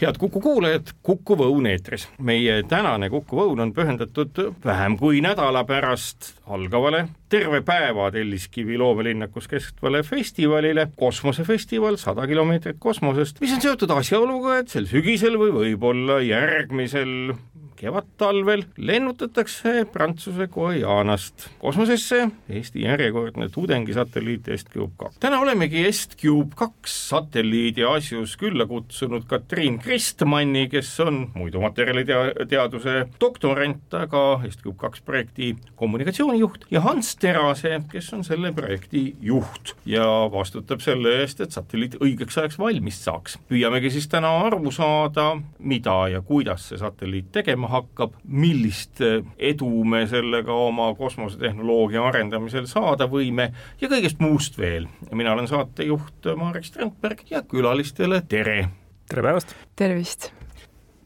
head Kuku kuulajad, Kuku Õun eetris. meie tänane Kuku Õun on pühendatud vähem kui nädala pärast algavale terve päeva Telliskivi loomelinnakus kestvale festivalile, kosmosefestival sada kilomeetrit kosmosest, mis on seotud asjaoluga, et sel sügisel või võib-olla järgmisel kevadtalvel lennutatakse Prantsuse Guajanast kosmosesse Eesti järjekordne tudengisatelliit EstCube kaks. täna olemegi EstCube kaks satelliidi asjus külla kutsunud Katriin Kristmanni, kes on muidumaterjaliteaduse doktorant, aga EstCube kaks projekti kommunikatsioonijuht ja Hans Terase, kes on selle projekti juht ja vastutab selle eest, et satelliit õigeks ajaks valmis saaks. püüamegi siis täna aru saada, mida ja kuidas see satelliit tegema toimuma hakkab, millist eh, edu me sellega oma kosmosetehnoloogia arendamisel saada võime ja kõigest muust veel. mina olen saatejuht Marek Strandberg ja külalistele tere! tere päevast! tervist!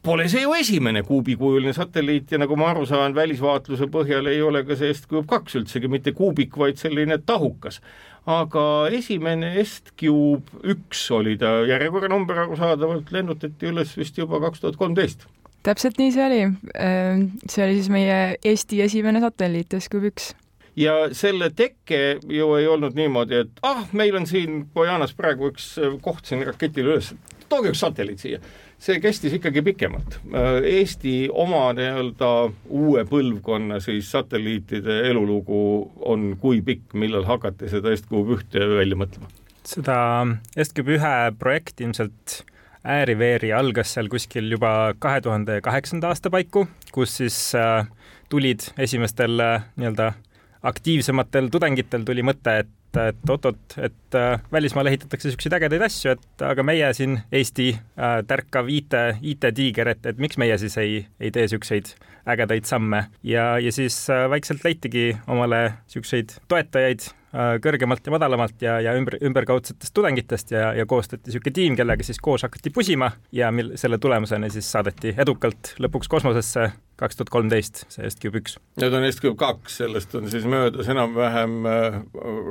Pole see ju esimene kuubikujuline satelliit ja nagu ma aru saan, välisvaatluse põhjal ei ole ka see Est-Cube kaks üldsegi mitte kuubik, vaid selline tahukas aga esimene Est-Cube üks oli ta järjekorranumber arusaadavalt, lennutati üles vist juba kaks tuhat kolmteist täpselt nii see oli. Ehm, see oli siis meie Eesti esimene satelliit, Escube üks ja selle tekke ju ei olnud niimoodi, et ah, meil on siin Bojanas praegu üks äh, koht siin raketile üles, tooge üks satelliit siia. see kestis ikkagi pikemalt. Äh, Eesti oma nii-öelda uue põlvkonna siis satelliitide elulugu on kui pikk, millal hakati seda Estcube ühte välja mõtlema? seda Estcube ühe projekti ilmselt ääri-veeri algas seal kuskil juba kahe tuhande kaheksanda aasta paiku, kus siis äh, tulid esimestel äh, nii-öelda aktiivsematel tudengitel tuli mõte, et et oot-oot, et äh, välismaal ehitatakse niisuguseid ägedaid asju, et aga meie siin Eesti äh, tärkav IT, IT-tiiger, et, et miks meie siis ei, ei tee niisuguseid ägedaid samme. Ja, ja siis äh, vaikselt leitigi omale niisuguseid toetajaid kõrgemalt ja madalamalt ja, ja ümber, ümberkaudsetest tudengitest ja, ja koostati niisugune tiim, kellega siis koos hakati pusima ja mil selle tulemusena siis saadeti edukalt lõpuks kosmosesse kaks tuhat kolmteist, see Est-Cube üks. Nüüd on Est-Cube kaks, sellest on siis möödas enam-vähem äh,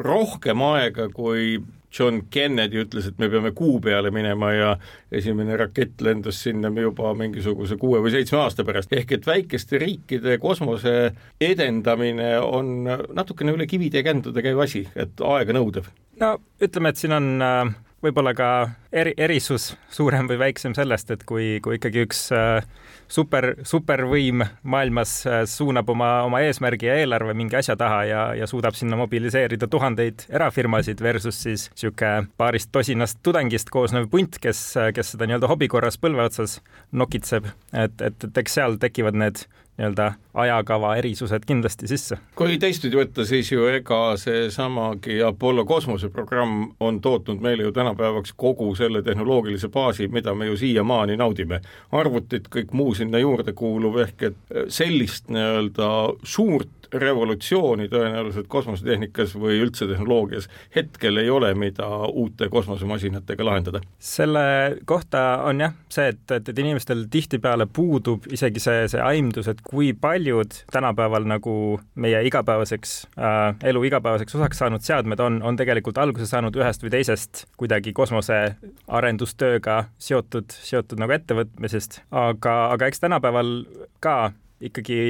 rohkem aega, kui John Kennedy ütles, et me peame kuu peale minema ja esimene rakett lendas sinna juba mingisuguse kuue või seitsme aasta pärast, ehk et väikeste riikide kosmose edendamine on natukene üle kivide ja kändude käiv asi, et aeganõudev. no ütleme, et siin on äh, võib-olla ka eri, erisus suurem või väiksem sellest, et kui, kui ikkagi üks äh, super, supervõim maailmas äh, suunab oma, oma eesmärgi ja eelarve mingi asja taha ja, ja suudab sinna mobiliseerida tuhandeid erafirmasid versus siis niisugune paarist tosinast tudengist koosnev punt, kes, kes seda nii-öelda hobi korras põlve otsas nokitseb, et, et, et eks seal tekivad need nii-öelda ajakava erisused kindlasti sisse. kui teistpidi võtta, siis ju ega seesamagi Apollo kosmoseprogramm on tootnud meile ju tänapäevaks kogu selle tehnoloogilise baasi, mida me ju siiamaani naudime. arvutid, kõik muu sinna juurde kuuluv, ehk et sellist nii-öelda suurt revolutsiooni tõenäoliselt kosmosetehnikas või üldse tehnoloogias hetkel ei ole, mida uute kosmosemasinatega lahendada. selle kohta on jah, see, et, et, et inimestel tihtipeale puudub isegi see, see aimdus, et kui paljud tänapäeval nagu meie igapäevaseks äh,, elu igapäevaseks osaks saanud seadmed on, on tegelikult alguse saanud ühest või teisest kuidagi kosmosearendustööga seotud, seotud nagu ettevõtmisest, aga, aga eks tänapäeval ka ikkagi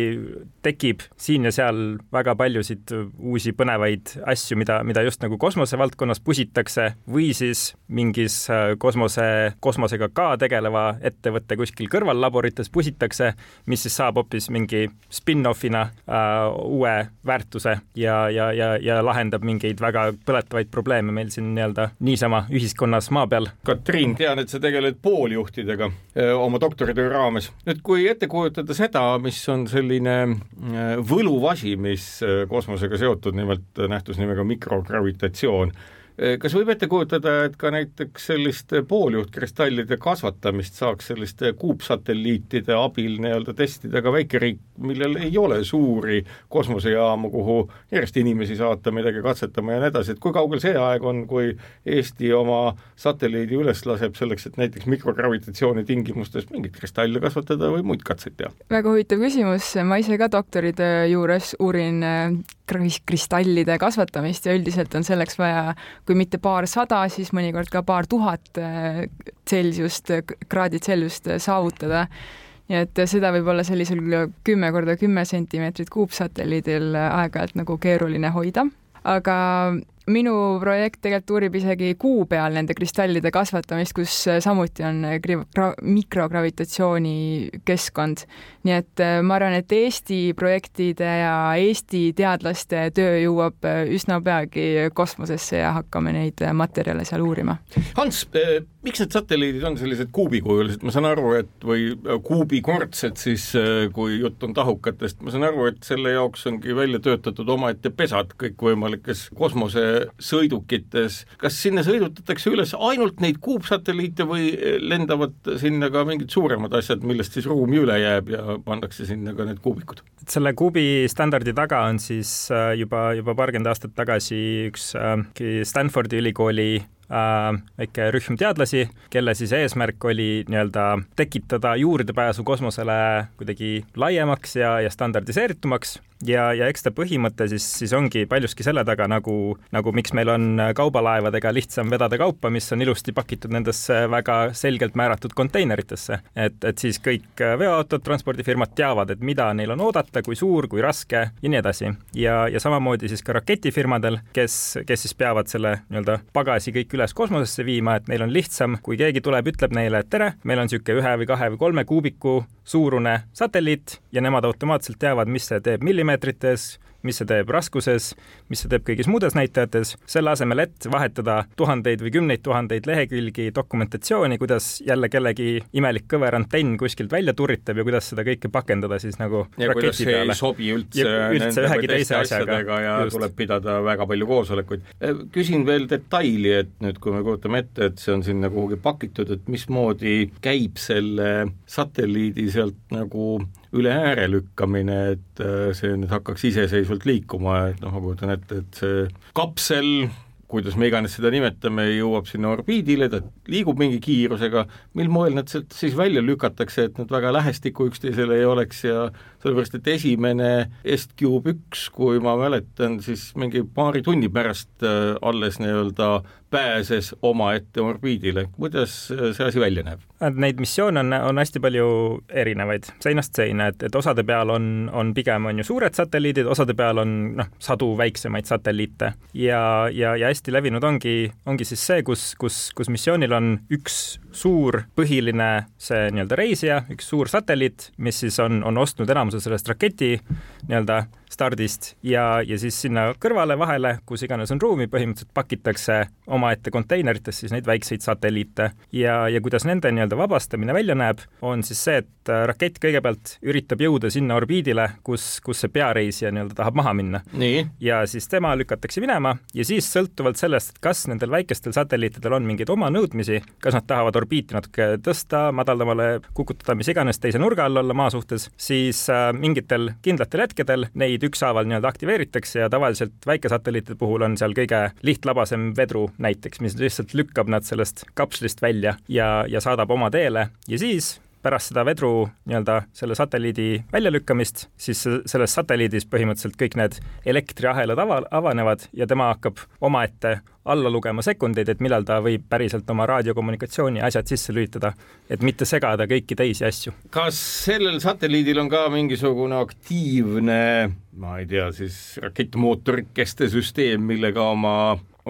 tekib siin ja seal väga paljusid uusi põnevaid asju, mida, mida just nagu kosmosevaldkonnas pusitakse või siis mingis äh, kosmose, kosmosega ka tegeleva ettevõtte kuskil kõrvallaborites pusitakse, mis siis saab hoopis mingi spin-off'ina äh, uue väärtuse ja, ja, ja, ja lahendab mingeid väga põletavaid probleeme meil siin nii-öelda niisama ühiskonnas maa peal. Katriin, tean, et sa tegeled pooljuhtidega öö, äh, oma doktoritöö raames. nüüd, kui ette kujutada seda, mis mis on selline äh, võluvasi, mis äh, kosmosega seotud, nimelt nähtusnimega mikrogravitatsioon. Äh, kas võib ette kujutada, et ka näiteks selliste pooljuhtkristallide kasvatamist saaks selliste kuupsatelliitide abil nii-öelda testida ka väikeriik millel ei ole suuri kosmosejaamu, kuhu järjest inimesi saata, midagi katsetama ja nii edasi, et kui kaugel see aeg on, kui Eesti oma satelliidi üles laseb selleks, et näiteks mikrogravitatsiooni tingimustes mingeid kristalle kasvatada või muid katseid teha? väga huvitav küsimus, ma ise ka doktoritöö juures uurin äh, kristallide kasvatamist ja üldiselt on selleks vaja, kui mitte paarsada, siis mõnikord ka paar tuhat äh, Celsiust, kraadi Celsiust saavutada. Nii et seda võib olla sellisel kümme korda kümme sentimeetrit kuupsatelliidil aeg-ajalt nagu keeruline hoida, aga minu projekt tegelikult uurib isegi kuu peal nende kristallide kasvatamist, kus samuti on mikrogravitatsiooni keskkond. nii et äh, ma arvan, et Eesti projektide ja Eesti teadlaste töö jõuab äh, üsna peagi kosmosesse ja hakkame neid äh, materjale seal uurima. Hans, miks need satelliidid on sellised kuubikujulised, ma saan aru, et või kuubikordsed siis, kui jutt on tahukatest, ma saan aru, et selle jaoks ongi välja töötatud omaette pesad kõikvõimalikes kosmose sõidukites, kas sinna sõidutatakse üles ainult neid kuupsatelliite või lendavad sinna ka mingid suuremad asjad, millest siis ruumi üle jääb ja pannakse sinna ka need kuubikud? selle kuubi standardi taga on siis äh, juba, juba paarkümmend aastat tagasi üks äh, Stanfordi ülikooli äh, väike rühm teadlasi, kelle siis eesmärk oli nii-öelda tekitada juurdepääsu kosmosele kuidagi laiemaks ja, ja standardiseeritumaks ja, ja eks ta põhimõte siis, siis ongi paljuski selle taga, nagu, nagu miks meil on kaubalaevadega lihtsam vedada kaupa, mis on ilusti pakitud nendesse väga selgelt määratud konteineritesse. et, et siis kõik veoautod, transpordifirmad teavad, et mida neil on oodata, kui suur, kui raske ja nii edasi. ja, ja samamoodi siis ka raketifirmadel, kes, kes siis peavad selle nii-öelda pagasi kõik üles kosmosesse viima, et neil on lihtsam, kui keegi tuleb, ütleb neile, et tere, meil on niisugune ühe või kahe või kolme kuubiku suurune satelliit ja nemad automaatselt teavad, mis see teeb millimeetrites mis see teeb raskuses, mis see teeb kõigis muudes näitajates, selle asemel, et vahetada tuhandeid või kümneid tuhandeid lehekülgi dokumentatsiooni, kuidas jälle kellegi imelik kõver antenn kuskilt välja turritab ja kuidas seda kõike pakendada siis nagu ja raketi peale. ei sobi üldse, üldse ühegi teise asjaga ja just. tuleb pidada väga palju koosolekuid. Äh, küsin veel detaili, et nüüd, kui me kujutame ette, et see on sinna kuhugi pakitud, et mismoodi käib selle satelliidi sealt nagu üle ääre lükkamine, et äh, see nüüd hakkaks iseseisvalt liikuma, et noh, ma kujutan ette, et see kapsel, kuidas me iganes seda nimetame, jõuab sinna orbiidile, ta liigub mingi kiirusega, mil moel nad sealt siis välja lükatakse, et nad väga lähestikku üksteisele ei oleks ja sellepärast, et esimene Est-Cube üks, kui ma mäletan, siis mingi paari tunni pärast äh, alles nii-öelda pääses omaette orbiidile, kuidas see asi välja näeb? Neid missioone on, on hästi palju erinevaid, seinast seina, et, et osade peal on, on pigem on ju suured satelliidid, osade peal on noh, sadu väiksemaid satelliite ja, ja, ja hästi levinud ongi, ongi siis see, kus, kus, kus missioonil on üks suur põhiline see nii-öelda reisija, üks suur satelliit, mis siis on, on ostnud enamuse sellest raketi nii-öelda stardist ja, ja siis sinna kõrvale vahele, kus iganes on ruumi, põhimõtteliselt pakitakse omaette konteineritesse siis neid väikseid satelliite ja, ja kuidas nende nii-öelda vabastamine välja näeb, on siis see, et äh, rakett kõigepealt üritab jõuda sinna orbiidile, kus, kus see peareisija nii-öelda tahab maha minna. ja siis tema lükatakse minema ja siis sõltuvalt sellest, kas nendel väikestel satelliitidel on mingeid oma nõudmisi, kas nad tahavad orbiiti natuke tõsta, madaldamale kukutada, mis iganes, teise nurga all olla maa suhtes, siis äh, mingitel kindlatel hetkedel neid ükshaaval nii-öelda aktiveeritakse ja tavaliselt väikesatelliitide puhul on seal kõige lihtlabasem vedru näiteks, mis lihtsalt lükkab nad sellest kapslist välja ja, ja saadab oma teele. Ja siis pärast seda vedru nii-öelda selle satelliidi väljalükkamist, siis selles satelliidis põhimõtteliselt kõik need elektriahelad ava, avanevad ja tema hakkab omaette alla lugema sekundeid, et millal ta võib päriselt oma raadiokommunikatsiooni asjad sisse lülitada, et mitte segada kõiki teisi asju. kas sellel satelliidil on ka mingisugune aktiivne, ma ei tea, siis rakettmootorikeste süsteem, millega oma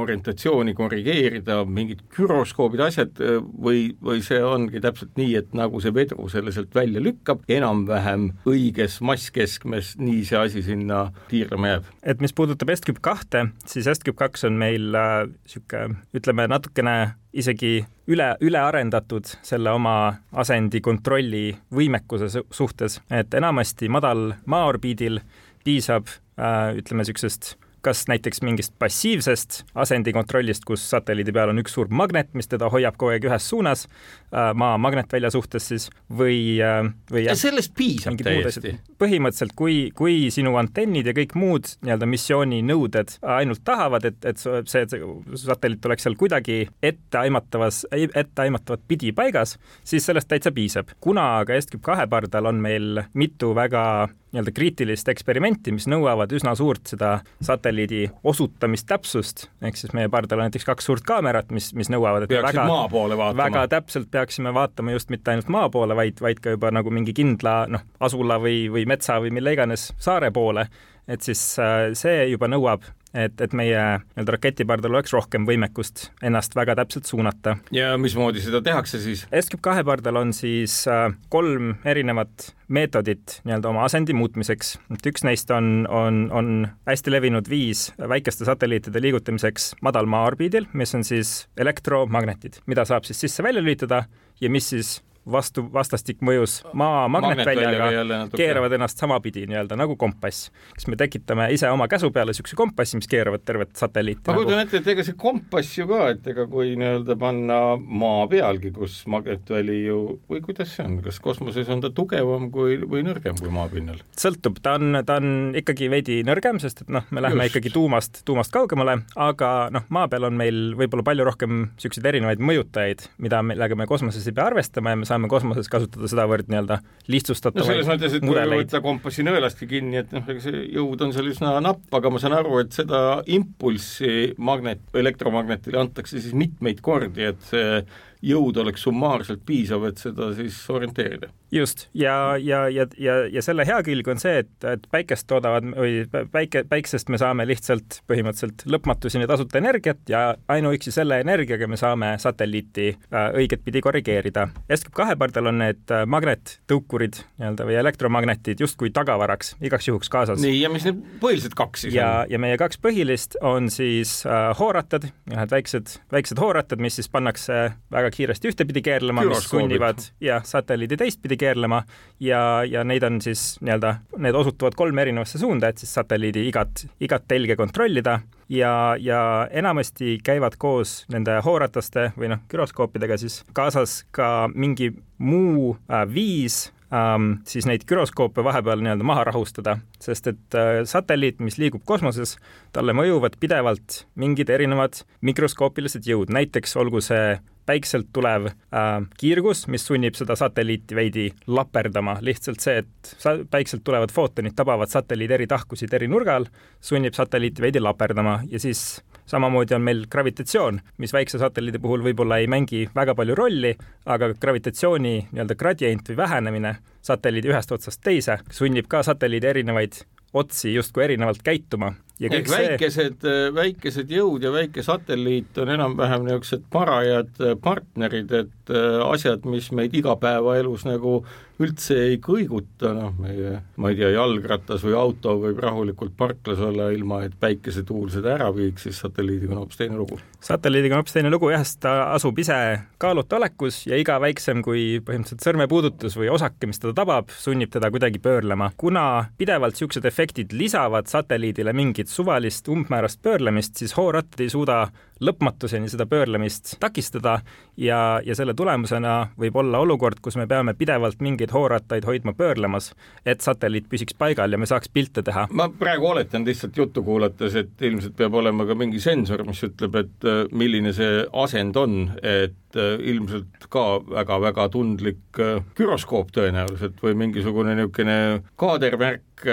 orientatsiooni korrigeerida, mingid güroskoobid, asjad või, või see ongi täpselt nii, et nagu see vedru selle sealt välja lükkab, enam-vähem õiges masskeskmes, nii see asi sinna tiirlema jääb? et mis puudutab S-Cube kahte, siis S-Cube kaks on meil niisugune äh, ütleme natukene isegi üle, ülearendatud selle oma asendi kontrolli võimekuse suhtes, et enamasti madal maaorbiidil piisab äh, ütleme niisugusest kas näiteks mingist passiivsest asendikontrollist, kus satelliidi peal on üks suur magnet, mis teda hoiab kogu aeg ühes suunas, äh, maa magnetvälja suhtes siis, või, äh, või ja sellest piisab täiesti? põhimõtteliselt, kui, kui sinu antennid ja kõik muud nii-öelda missiooninõuded ainult tahavad, et, et see, see satelliit oleks seal kuidagi etteaimatavas, etteaimatavat pidi paigas, siis sellest täitsa piisab. kuna aga Escape kahe pardal on meil mitu väga nii-öelda kriitilist eksperimenti, mis nõuavad üsna suurt seda satelliidi osutamistäpsust, ehk siis meie pardal on näiteks kaks suurt kaamerat, mis, mis nõuavad, et peaksid väga, maa poole vaatama. väga täpselt peaksime vaatama just mitte ainult maa poole, vaid, vaid ka juba nagu mingi kindla noh, asula või, või metsa või mille iganes saare poole, et siis äh, see juba nõuab et, et meie nii-öelda raketipardal oleks rohkem võimekust ennast väga täpselt suunata. ja mismoodi seda tehakse siis? Escape kahe pardal on siis äh, kolm erinevat meetodit nii-öelda oma asendi muutmiseks, et üks neist on, on, on hästi levinud viis väikeste satelliitide liigutamiseks madalmaa orbiidil, mis on siis elektromagnetid, mida saab siis sisse-välja lülitada ja mis siis vastu, vastastik mõjus maa magnetväljaga, keeravad ennast samapidi nii-öelda nagu kompass. kas me tekitame ise oma käsu peale niisuguse kompassi, mis keeravad tervet satelliiti? ma kujutan nagu... ette, et ega see kompass ju ka, et ega kui nii-öelda panna maa pealgi, kus magnetväli ju, või kuidas see on, kas kosmoses on ta tugevam kui, või nõrgem kui maapinnal? sõltub, ta on, ta on ikkagi veidi nõrgem, sest et noh, me läheme Just. ikkagi tuumast, tuumast kaugemale, aga noh, maa peal on meil võib-olla palju rohkem niisuguseid erinevaid mõjutajaid, mida, millega me kosmoses ei pea arvestama ja me saame kosmoses kasutada sedavõrd nii-öelda lihtsustatavaid no selles mõttes, et mudeleid. kui võtta kompassi nõelastki kinni, et noh, ega see jõud on seal üsna napp, aga ma saan aru, et seda impulssi magnet, elektromagnetile antakse siis mitmeid kordi, et see jõud oleks summaarselt piisav, et seda siis orienteerida just, ja, ja, ja, ja, ja selle hea külg on see, et, et päikest toodavad või päike, päiksest me saame lihtsalt põhimõtteliselt lõpmatuseni tasuta energiat ja ainuüksi selle energiaga me saame satelliiti äh, õiget pidi korrigeerida. Escape kahe pardal on need äh, magnettõukurid nii-öelda või elektromagnetid justkui tagavaraks igaks juhuks kaasas. nii, ja mis need põhilised kaks siis ja, on? ja meie kaks põhilist on siis äh, hoorattad, ühed väiksed, väiksed hoorattad, mis siis pannakse väga kiiresti ühtepidi keerlema, mis sunnivad jah, satelliidi teistpidi keerlema ja, ja neid on siis nii-öelda, need osutuvad kolme erinevasse suunda, et siis satelliidi igat, igat telge kontrollida ja, ja enamasti käivad koos nende hoorataste või noh, güroskoopidega siis kaasas ka mingi muu äh, viis ähm, siis neid güroskoope vahepeal nii-öelda maha rahustada, sest et äh, satelliit, mis liigub kosmoses, talle mõjuvad pidevalt mingid erinevad mikroskoopilised jõud, näiteks olgu see päikselt tulev äh, kiirgus, mis sunnib seda satelliiti veidi laperdama, lihtsalt see, et päikselt tulevad footonid tabavad satelliidi eri tahkusid eri nurga all, sunnib satelliiti veidi laperdama. Ja siis samamoodi on meil gravitatsioon, mis väikse satelliidi puhul võib-olla ei mängi väga palju rolli, aga gravitatsiooni nii-öelda gradient või vähenemine satelliidi ühest otsast teise sunnib ka satelliidi erinevaid otsi justkui erinevalt käituma ehk see... väikesed, väikesed jõud ja väike satelliit on enam-vähem niisugused parajad partnerid, et äh, asjad, mis meid igapäevaelus nagu üldse ei kõiguta, noh, meie, ma ei tea, jalgratas või auto võib rahulikult parklas olla, ilma et päikesetuul seda ära viiks, siis satelliidiga on hoopis teine lugu. satelliidiga on hoopis teine lugu jah, sest ta asub ise kaaluta olekus ja iga väiksem kui põhimõtteliselt sõrmepuudutus või osake, mis teda tabab, sunnib teda kuidagi pöörlema. kuna pidevalt niisugused efektid lisavad satelliidile mingit suvalist umbmäärast pöörlemist, siis hoorattad ei suuda lõpmatuseni seda pöörlemist takistada ja, ja selle tulemusena võib olla olukord, kus me peame pidevalt mingeid hoorattaid hoidma pöörlemas, et satelliit püsiks paigal ja me saaks pilte teha. ma praegu oletan lihtsalt juttu kuulates, et ilmselt peab olema ka mingi sensor, mis ütleb, et äh, milline see asend on, et äh, ilmselt ka väga-väga tundlik äh, güroskoop tõenäoliselt või mingisugune niisugune kaadervärk,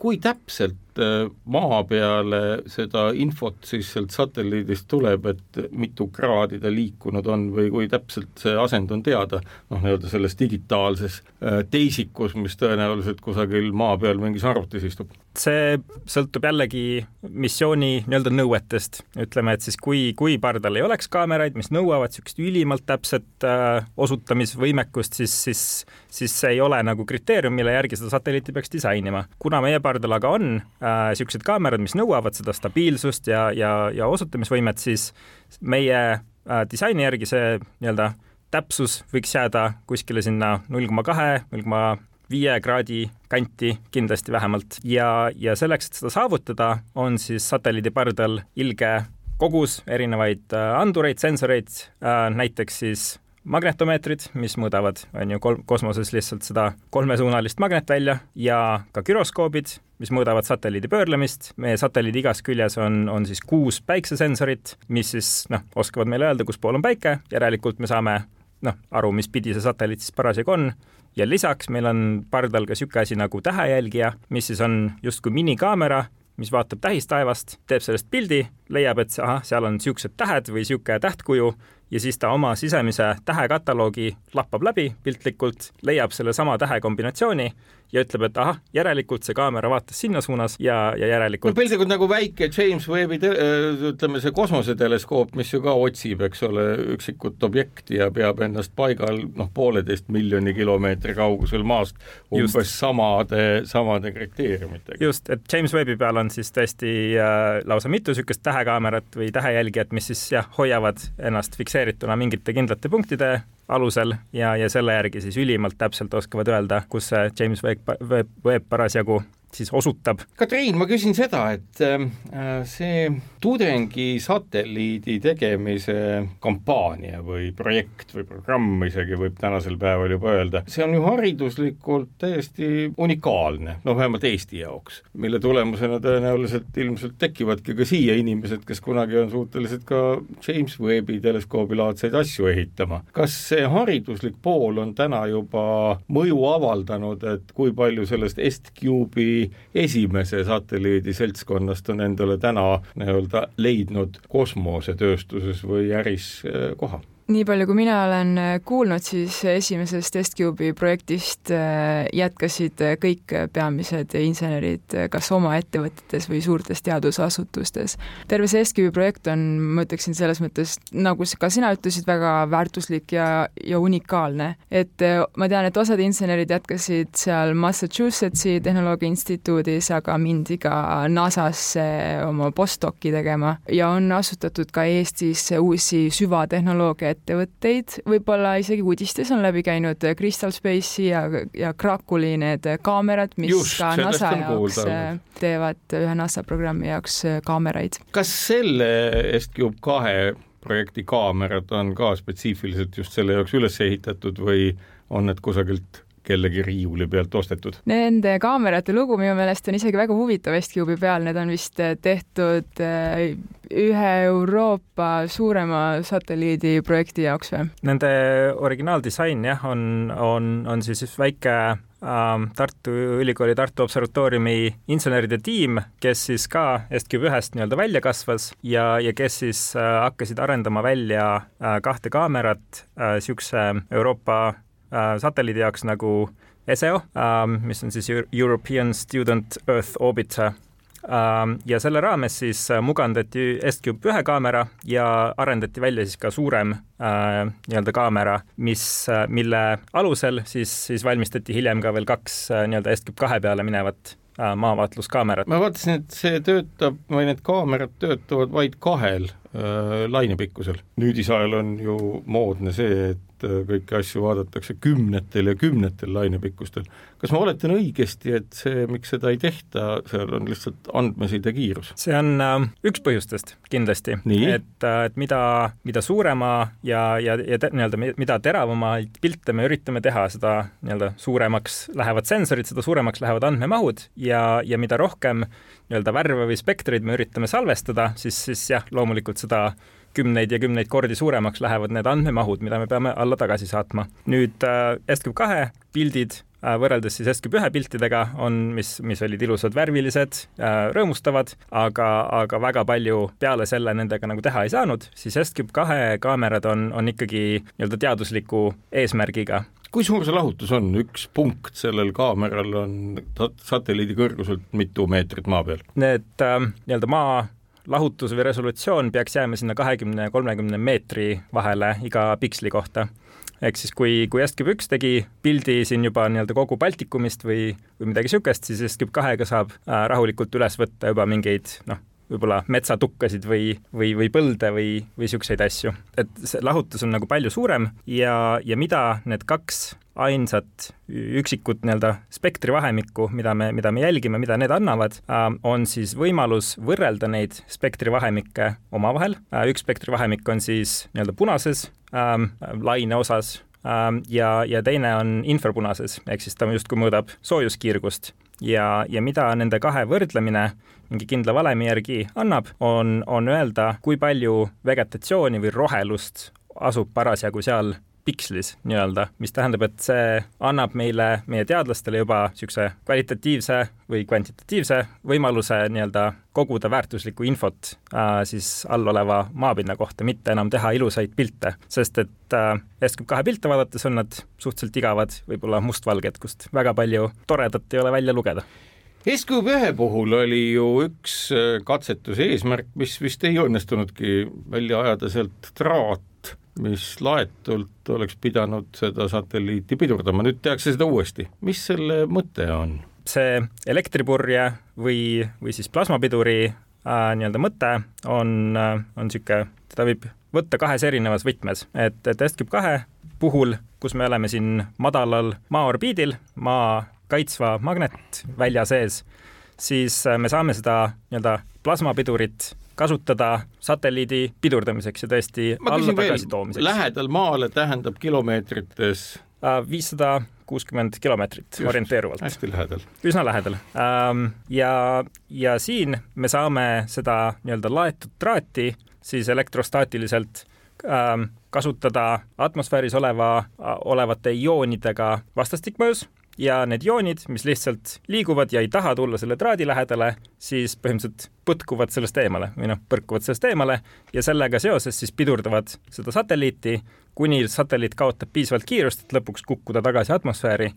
kui täpselt Äh, maa peale seda infot siis sealt satelliidist tuleb, et mitu kraadi ta liikunud on või kui täpselt see asend on teada, noh, nii-öelda selles digitaalses äh, teisikus, mis tõenäoliselt kusagil maa peal mingis arvutis istub? see sõltub jällegi missiooni nii-öelda nõuetest, ütleme, et siis kui, kui pardal ei oleks kaameraid, mis nõuavad niisugust ülimalt täpset äh, osutamisvõimekust, siis, siis, siis see ei ole nagu kriteerium, mille järgi seda satelliiti peaks disainima. kuna meie pardal aga on niisugused äh, kaamerad, mis nõuavad seda stabiilsust ja, ja, ja osutamisvõimet, siis meie äh, disaini järgi see nii-öelda täpsus võiks jääda kuskile sinna null koma kahe, null koma viie kraadi kanti kindlasti vähemalt. Ja, ja selleks, et seda saavutada, on siis satelliidi pardal ilge kogus erinevaid äh, andureid, sensoreid, äh, näiteks siis magnetomeetrid, mis mõõdavad, on ju, kol-, kosmoses lihtsalt seda kolmesuunalist magnetvälja ja ka güroskoobid, mis mõõdavad satelliidi pöörlemist. meie satelliidi igas küljes on, on siis kuus päiksesensorit, mis siis noh, oskavad meile öelda, kus pool on päike, järelikult me saame noh, aru, mis pidi see satelliit siis parasjagu on ja lisaks meil on pardal ka niisugune asi nagu tähejälgija, mis siis on justkui minikaamera, mis vaatab tähistaevast, teeb sellest pildi, leiab, et ahah, seal on niisugused tähed või niisugune tähtkuju ja siis ta oma sisemise tähekataloogi lappab läbi piltlikult, leiab sellesama tähekombinatsiooni ja ütleb, et ahah, järelikult see kaamera vaatas sinna suunas ja, ja järelikult no piltlikult nagu väike James Webbi ütleme, see kosmoseteleskoop, mis ju ka otsib, eks ole, üksikut objekti ja peab ennast paigal noh, pooleteist miljoni kilomeetri kaugusel maast umbes just. samade, samade kriteeriumitega. just, et James Webbi peal on siis tõesti äh, lausa mitu niisugust tähekaamerat või tähejälgijat, mis siis jah, hoiavad ennast fikseerituna mingite kindlate punktide alusel ja, ja selle järgi siis ülimalt täpselt oskavad öelda, kus see James Webb, Webb, Webb parasjagu siis osutab. Katriin, ma küsin seda, et äh, see tudengisatelliidi tegemise kampaania või projekt või programm isegi võib tänasel päeval juba öelda, see on ju hariduslikult täiesti unikaalne, noh vähemalt Eesti jaoks, mille tulemusena tõenäoliselt ilmselt tekivadki ka siia inimesed, kes kunagi on suutelised ka James Webbi teleskoobilaadseid asju ehitama. kas see hariduslik pool on täna juba mõju avaldanud, et kui palju sellest S-Cube'i esimese satelliidi seltskonnast on endale täna nii-öelda leidnud kosmosetööstuses või äris eh, koha nii palju, kui mina olen äh, kuulnud, siis esimesest TestCube'i projektist äh, jätkasid äh, kõik peamised insenerid kas oma ettevõtetes või suurtes teadusasutustes. terve see TestCube'i projekt on, ma ütleksin selles mõttes, nagu ka sina ütlesid, väga väärtuslik ja, ja unikaalne. et ma tean, et osad insenerid jätkasid seal Massachusettsi Tehnoloogia Instituudis, aga mindi ka NASA-sse oma postdoc'i tegema ja on asutatud ka Eestis uusi süvatehnoloogia ettevõtteid, võib-olla isegi uudistes on läbi käinud Crystal Space'i ja, ja Krakuli need kaamerad, mis Just, ka NASA jaoks. Äh, teevad ühe NASA programmi jaoks äh, kaameraid. kas selle Est-Cube kahe projekti kaamerad on ka spetsiifiliselt just selle jaoks üles ehitatud või on need kusagilt kellegi riiuli pealt ostetud? Nende kaamerate lugu minu meelest on isegi väga huvitav Estcube'i peal, need on vist eh, tehtud eh, ühe Euroopa suurema satelliidiprojekti jaoks või? Nende originaaldisain jah, on, on, on siis väike ähm, Tartu Ülikooli Tartu Observatooriumi inseneride tiim, kes siis ka Estcube ühest nii-öelda välja kasvas ja, ja kes siis äh, hakkasid arendama välja äh, kahte kaamerat niisuguse äh, Euroopa satelliidi jaoks nagu ESEO, ähm, mis on siis European Student Earth Orbiter ähm, ja selle raames siis äh, mugandati S-Cube ühe kaamera ja arendati välja siis ka suurem äh, nii-öelda kaamera, mis, mille alusel siis, siis valmistati hiljem ka veel kaks nii-öelda S-Cube kahe peale minevat maavaatluskaamerat. ma vaatasin, et see töötab või need kaamerad töötavad vaid kahel äh, lainepikkusel. nüüdisajal on ju moodne see, et et äh, kõiki asju vaadatakse kümnetel ja kümnetel lainepikkustel. kas ma oletan õigesti, et see, miks seda ei tehta, seal on lihtsalt andmeside kiirus? see on äh, üks põhjustest kindlasti, et äh,, et mida, mida suurema ja, ja, ja nii-öelda mida teravamaid pilte me üritame teha, seda nii-öelda suuremaks lähevad sensorid, seda suuremaks lähevad andmemahud ja, ja mida rohkem nii-öelda värve või spektreid me üritame salvestada, siis, siis jah, loomulikult seda kümneid ja kümneid kordi suuremaks lähevad need andmemahud, mida me peame alla tagasi saatma. nüüd äh, SCP kahe pildid äh, võrreldes siis SCP ühe piltidega on, mis, mis olid ilusad, värvilised, äh, rõõmustavad, aga, aga väga palju peale selle nendega nagu teha ei saanud, siis SCP kahe kaamerad on, on ikkagi nii-öelda teadusliku eesmärgiga kui suur see lahutus on, üks punkt sellel kaameral on satelliidi kõrguselt mitu meetrit maa peal? Need äh, nii-öelda maa lahutus või resolutsioon peaks jääma sinna kahekümne kolmekümne meetri vahele iga piksli kohta. ehk siis kui, kui Escape üks tegi pildi siin juba nii-öelda kogu Baltikumist või, või midagi niisugust, siis Escape kahega saab äh, rahulikult üles võtta juba mingeid noh, võib-olla metsatukkasid või, või, või põlde või, või niisuguseid asju. et see lahutus on nagu palju suurem ja, ja mida need kaks ainsat üksikut nii-öelda spektrivahemikku, mida me, mida me jälgime, mida need annavad, äh, on siis võimalus võrrelda neid spektrivahemikke omavahel. Äh, üks spektrivahemik on siis nii-öelda punases ähm, laine osas ja, ja teine on infrapunases, ehk siis ta justkui mõõdab soojuskiirgust ja, ja mida nende kahe võrdlemine mingi kindla valemi järgi annab, on, on öelda, kui palju vegetatsiooni või rohelust asub parasjagu seal pikslis nii-öelda, mis tähendab, et see annab meile, meie teadlastele juba niisuguse kvalitatiivse või kvantitatiivse võimaluse nii-öelda koguda väärtuslikku infot äh, siis all oleva maapinna kohta, mitte enam teha ilusaid pilte, sest et äh, SKP2 pilte vaadates on nad suhteliselt igavad, võib-olla mustvalged, kust väga palju toredat ei ole välja lugeda. SKÜ1 puhul oli ju üks äh, katsetuse eesmärk, mis vist ei õnnestunudki välja ajada sealt traat mis laetult oleks pidanud seda satelliiti pidurdama, nüüd tehakse seda uuesti. mis selle mõte on? see elektripurje või, või siis plasmapiduri äh, nii-öelda mõte on, äh, on niisugune, teda võib võtta kahes erinevas võtmes, et, et SCP kahe puhul, kus me oleme siin madalal maaorbiidil, maa kaitsva magnetvälja sees, siis äh, me saame seda nii-öelda plasmapidurit kasutada satelliidi pidurdamiseks ja tõesti alla-tagasi toomiseks. lähedal maale tähendab kilomeetrites? Äh, viissada kuuskümmend kilomeetrit orienteeruvalt. hästi lähedal. üsna lähedal. Ähm, ja, ja siin me saame seda nii-öelda laetud traati siis elektrostaatiliselt ähm, kasutada atmosfääris oleva, olevate ioonidega vastastikmõjus ja need joonid, mis lihtsalt liiguvad ja ei taha tulla selle traadi lähedale, siis põhimõtteliselt põtkuvad sellest eemale või noh, põrkuvad sellest eemale ja sellega seoses siis pidurdavad seda satelliiti, kuni satelliit kaotab piisavalt kiirust, et lõpuks kukkuda tagasi atmosfääri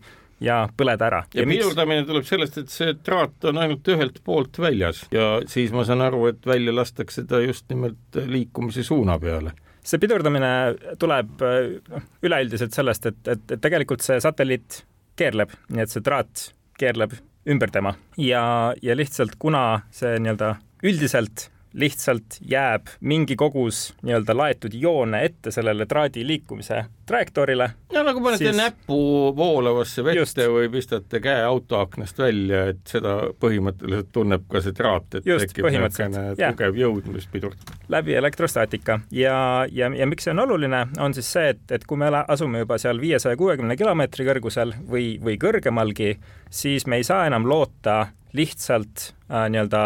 ja põleda ära. ja, ja pidurdamine miks... tuleb sellest, et see traat on ainult ühelt poolt väljas. Ja siis ma saan aru, et välja lastakse ta just nimelt liikumise suuna peale. See pidurdamine tuleb noh, üleüldiselt sellest, et, et, et tegelikult see satelliit keerleb, nii et see traat keerleb ümber tema. Ja, ja lihtsalt kuna see nii-öelda üldiselt lihtsalt jääb mingi kogus nii-öelda laetud joone ette sellele traadi liikumise trajektoorile. no nagu panete siis... näpu voolavasse vette Just. või pistate käe autoaknast välja, et seda põhimõtteliselt tunneb ka see traat, et Just, tekib niisugune tugev jõud, mis pidurdab. läbi elektrostaatika ja, ja, ja miks see on oluline, on siis see, et, et kui me asume juba seal viiesaja kuuekümne kilomeetri kõrgusel või, või kõrgemalgi, siis me ei saa enam loota lihtsalt äh, nii-öelda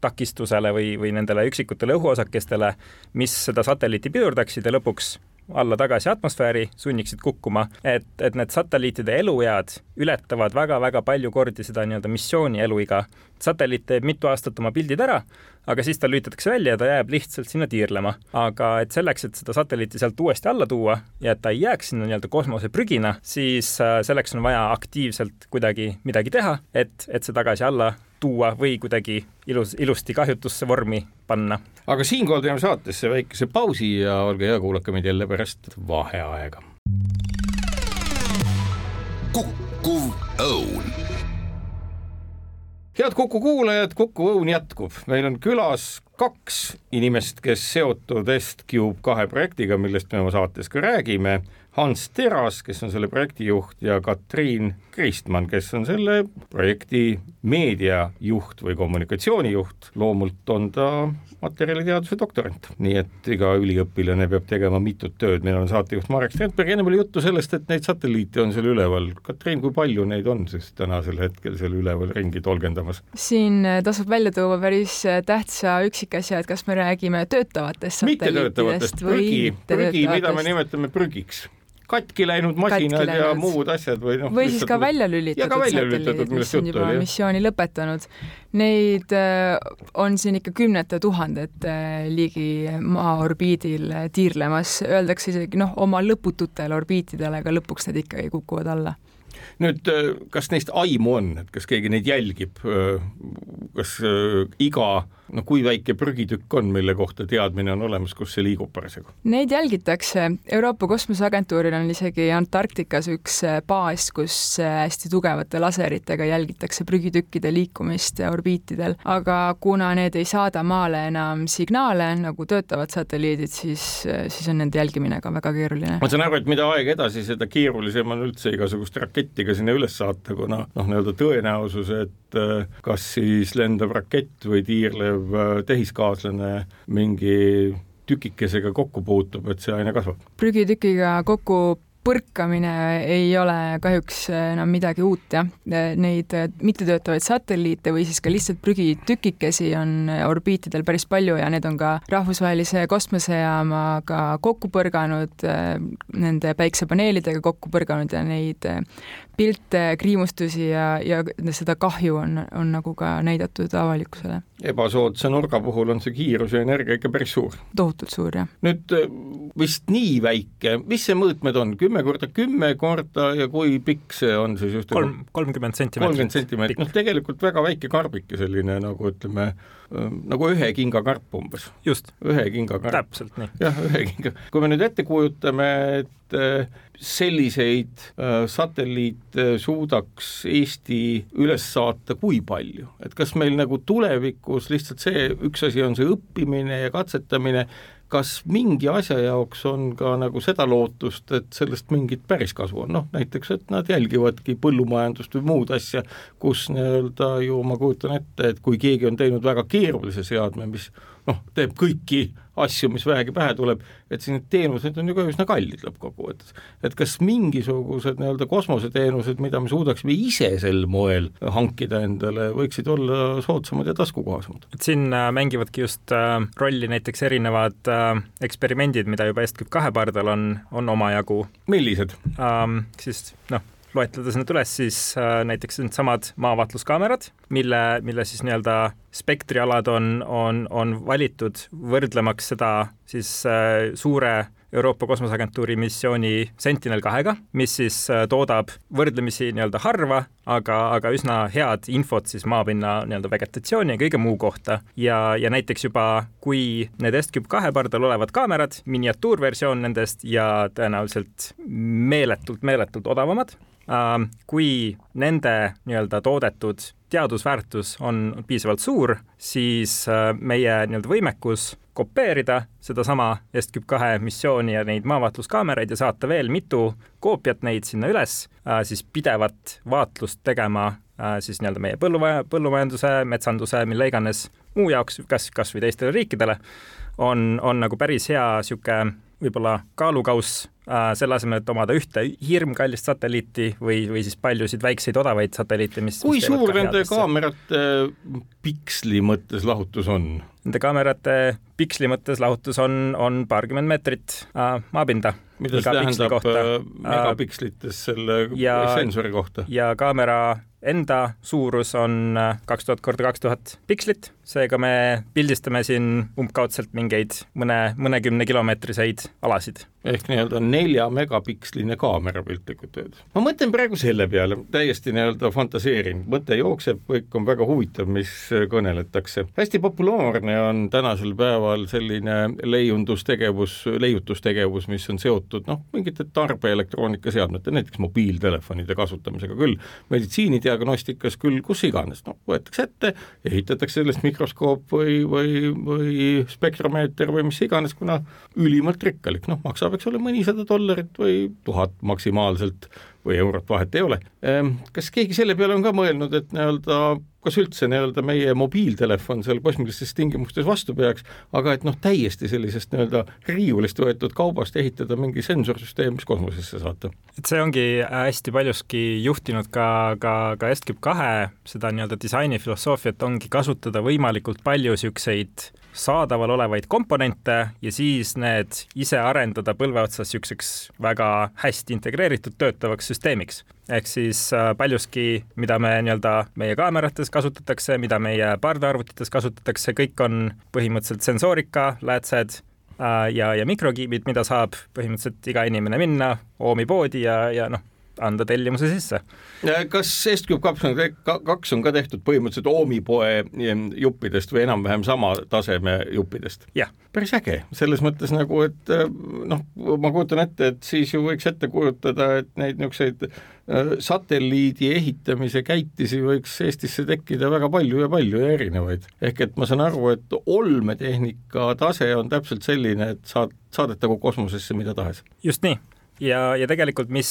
õhutakistusele või, või nendele üksikutele õhuosakestele, mis seda satelliiti pidurdaksid ja lõpuks alla-tagasi atmosfääri, sunniksid kukkuma, et, et need satelliitide eluead ületavad väga-väga palju kordi seda nii-öelda missiooni eluiga. satelliit teeb mitu aastat oma pildid ära, aga siis ta lülitatakse välja ja ta jääb lihtsalt sinna tiirlema. aga et selleks, et seda satelliiti sealt uuesti alla tuua ja et ta ei jääks sinna nii-öelda kosmoseprügina, siis äh, selleks on vaja aktiivselt kuidagi midagi teha, et, et see tagasi alla tuua või kuidagi ilus, ilusti kahjutusse vormi panna. aga siinkohal teeme saatesse väikese pausi ja olge hea, kuulake meid jälle pärast vaheaega. kukkuv õun head Kuku kuulajad, Kuku Õun jätkub, meil on külas kaks inimest, kes seotud Est-Cube kahe projektiga, millest me oma saates ka räägime Hans Teras, kes on selle projektijuht ja Katriin Kristmann, kes on selle projekti meediajuht või kommunikatsioonijuht. loomult on ta materjaliteaduse doktorant, nii et iga üliõpilane peab tegema mitut tööd, meil on saatejuht Marek Strandberg, ennem oli juttu sellest, et neid satelliite on seal üleval. Katriin, kui palju neid on siis tänasel hetkel seal üleval ringi tolgendamas? siin tasub välja tuua päris tähtsa üksikasja, et kas me räägime töötavatest satelliitidest või prügi, prügi, mida me nimetame prügiks. Katki läinud masinad katki ja muud asjad või noh. või siis ka välja lülitatud satelliidid, mis on juba oli, missiooni lõpetanud. Neid äh, on siin ikka kümnete tuhandete äh, liigi maa orbiidil äh, tiirlemas, öeldakse isegi noh, oma lõpututele orbiitidele, aga lõpuks need ikkagi kukuvad alla. Nüüd kas neist aimu on, et kas keegi neid jälgib, kas iga no kui väike prügitükk on, mille kohta teadmine on olemas, kus see liigub parasjagu? Neid jälgitakse, Euroopa Kosmoseagentuuril on isegi Antarktikas üks äh, baas, kus äh, hästi tugevate laseritega jälgitakse prügitükkide liikumist orbiitidel, aga kuna need ei saada maale enam signaale, nagu töötavad satelliidid, siis, äh, siis on nende jälgimine ka väga keeruline. ma saan aru, et mida aeg edasi, seda keerulisem on üldse igasugust raketti ka sinna üles saata, kuna noh, nii-öelda tõenäosus, et kas siis lendab rakett või tiirlev tehiskaaslane mingi tükikesega kokku puutub, et see aina kasvab. prügitükiga kokku põrkamine ei ole kahjuks enam midagi uut, jah. Neid mittetöötavaid satelliite või siis ka lihtsalt prügitükikesi on orbiitidel päris palju ja need on ka rahvusvahelise kosmosejaamaga kokku põrganud, nende päiksepaneelidega kokku põrganud ja neid pilte, kriimustusi ja, ja seda kahju on, on nagu ka näidatud avalikkusele. Ebasoodsa nurga puhul on see kiirus ja energia ikka päris suur. tohutult suur, jah. nüüd äh, vist nii väike, mis see mõõtmed on, kümme korda kümme korda ja kui pikk see on siis just kolm, kolmkümmend sentimeetrit. kolmkümmend sentimeetrit, noh tegelikult väga väike karbike, selline nagu ütleme, nagu ühe kingakarp umbes. just. ühe kingakarp. täpselt nii. jah, ühe kinga, kui me nüüd ette kujutame, et selliseid satelliite suudaks Eesti üles saata, kui palju, et kas meil nagu tulevikus lihtsalt see, üks asi on see õppimine ja katsetamine, kas mingi asja jaoks on ka nagu seda lootust, et sellest mingit päris kasu on, noh näiteks, et nad jälgivadki põllumajandust või muud asja, kus nii-öelda ju ma kujutan ette, et kui keegi on teinud väga keerulise seadme, mis noh, teeb kõiki asju, mis vähegi pähe tuleb, et siis need teenused on ju ka üsna kallid lõppkokkuvõttes. et kas mingisugused nii-öelda kosmoseteenused, mida me suudaksime ise sel moel hankida endale, võiksid olla soodsamad ja taskukohasemad? et siin äh, mängivadki just äh, rolli näiteks erinevad äh, eksperimendid, mida juba Estküp kahe pardal on, on omajagu. millised ähm,? siis noh loetledes need üles, siis äh, näiteks needsamad maavaatluskaamerad, mille, mille siis nii-öelda spektrialad on, on, on valitud võrdlemaks seda siis äh, suure Euroopa Kosmoseagentuuri missiooni Sentinel kahega, mis siis äh, toodab võrdlemisi nii-öelda harva, aga, aga üsna head infot siis maapinna nii-öelda vegetatsiooni ja kõige muu kohta. ja, ja näiteks juba, kui need Estküp kahe pardal olevad kaamerad, miniatuurversioon nendest ja tõenäoliselt meeletult, meeletult odavamad, kui nende nii-öelda toodetud teadusväärtus on piisavalt suur, siis äh, meie nii-öelda võimekus kopeerida sedasama Estküp kahe missiooni ja neid maavaatluskaameraid ja saata veel mitu koopiat neid sinna üles, äh, siis pidevat vaatlust tegema äh, siis nii-öelda meie põllumaja, põllumajanduse, metsanduse, mille iganes muu jaoks, kas, kas või teistele riikidele, on, on nagu päris hea niisugune võib-olla kaalukauss äh, selle asemel, et omada ühte hirmkallist satelliiti või, või siis paljusid väikseid odavaid satelliite, mis kui mis suur nende kaamerate piksli mõttes lahutus on? Nende kaamerate piksli mõttes lahutus on, on paarkümmend meetrit äh, maapinda. mida see tähendab äh, megapikslites selle ja, sensori kohta? ja kaamera enda suurus on äh, kaks tuhat korda kaks tuhat pikslit, seega me pildistame siin umbkaudselt mingeid mõne, mõnekümne kilomeetriseid alasid. ehk nii-öelda nelja megapiksline kaamera piltlikult öeldes. ma mõtlen praegu selle peale, täiesti nii-öelda fantaseerin, mõte jookseb, kõik on väga huvitav, mis kõneletakse. hästi populaarne on tänasel päeval selline leiundustegevus, leiutustegevus, mis on seotud noh, mingite tarbeelektroonikaseadmete, näiteks mobiiltelefonide kasutamisega küll, meditsiinid diagnostikas küll kus iganes, noh, võetakse ette, ehitatakse sellest mikroskoop või, või, või spektromeeter või mis iganes, kuna ülimalt rikkalik, noh, maksab, eks ole, mõnisada dollarit või tuhat maksimaalselt või eurot, vahet ei ole. Ehm, kas keegi selle peale on ka mõelnud, et nii-öelda kas üldse nii-öelda meie mobiiltelefon seal kosmilistes tingimustes vastu peaks, aga et noh, täiesti sellisest nii-öelda riiulist võetud kaubast ehitada mingi sensorsüsteem, mis kosmosesse saata. et see ongi hästi paljuski juhtinud ka, ka, ka Escape kahe seda nii-öelda disainifilosoofiat ongi kasutada võimalikult palju niisuguseid saadaval olevaid komponente ja siis need ise arendada põlve otsas niisuguseks väga hästi integreeritud töötavaks süsteemiks. ehk siis äh, paljuski, mida me nii-öelda meie kaamerates kasutatakse, mida meie parvearvutites kasutatakse, kõik on põhimõtteliselt sensoorika, läätsed äh, ja, ja mikrokiibid, mida saab põhimõtteliselt iga inimene minna Oomi poodi ja, ja noh, anda tellimuse sisse. kas Est-Cube kaks on, kaks on ka tehtud põhimõtteliselt Oomi poe juppidest või enam-vähem sama taseme juppidest? jah. päris äge, selles mõttes nagu, et noh, ma kujutan ette, et siis ju võiks ette kujutada, et neid niisuguseid äh, satelliidi ehitamise käitisi võiks Eestisse tekkida väga palju ja palju ja erinevaid. ehk et ma saan aru, et olmetehnika tase on täpselt selline, et saad, saadetagu kosmosesse mida tahes. just nii ja, ja tegelikult, mis,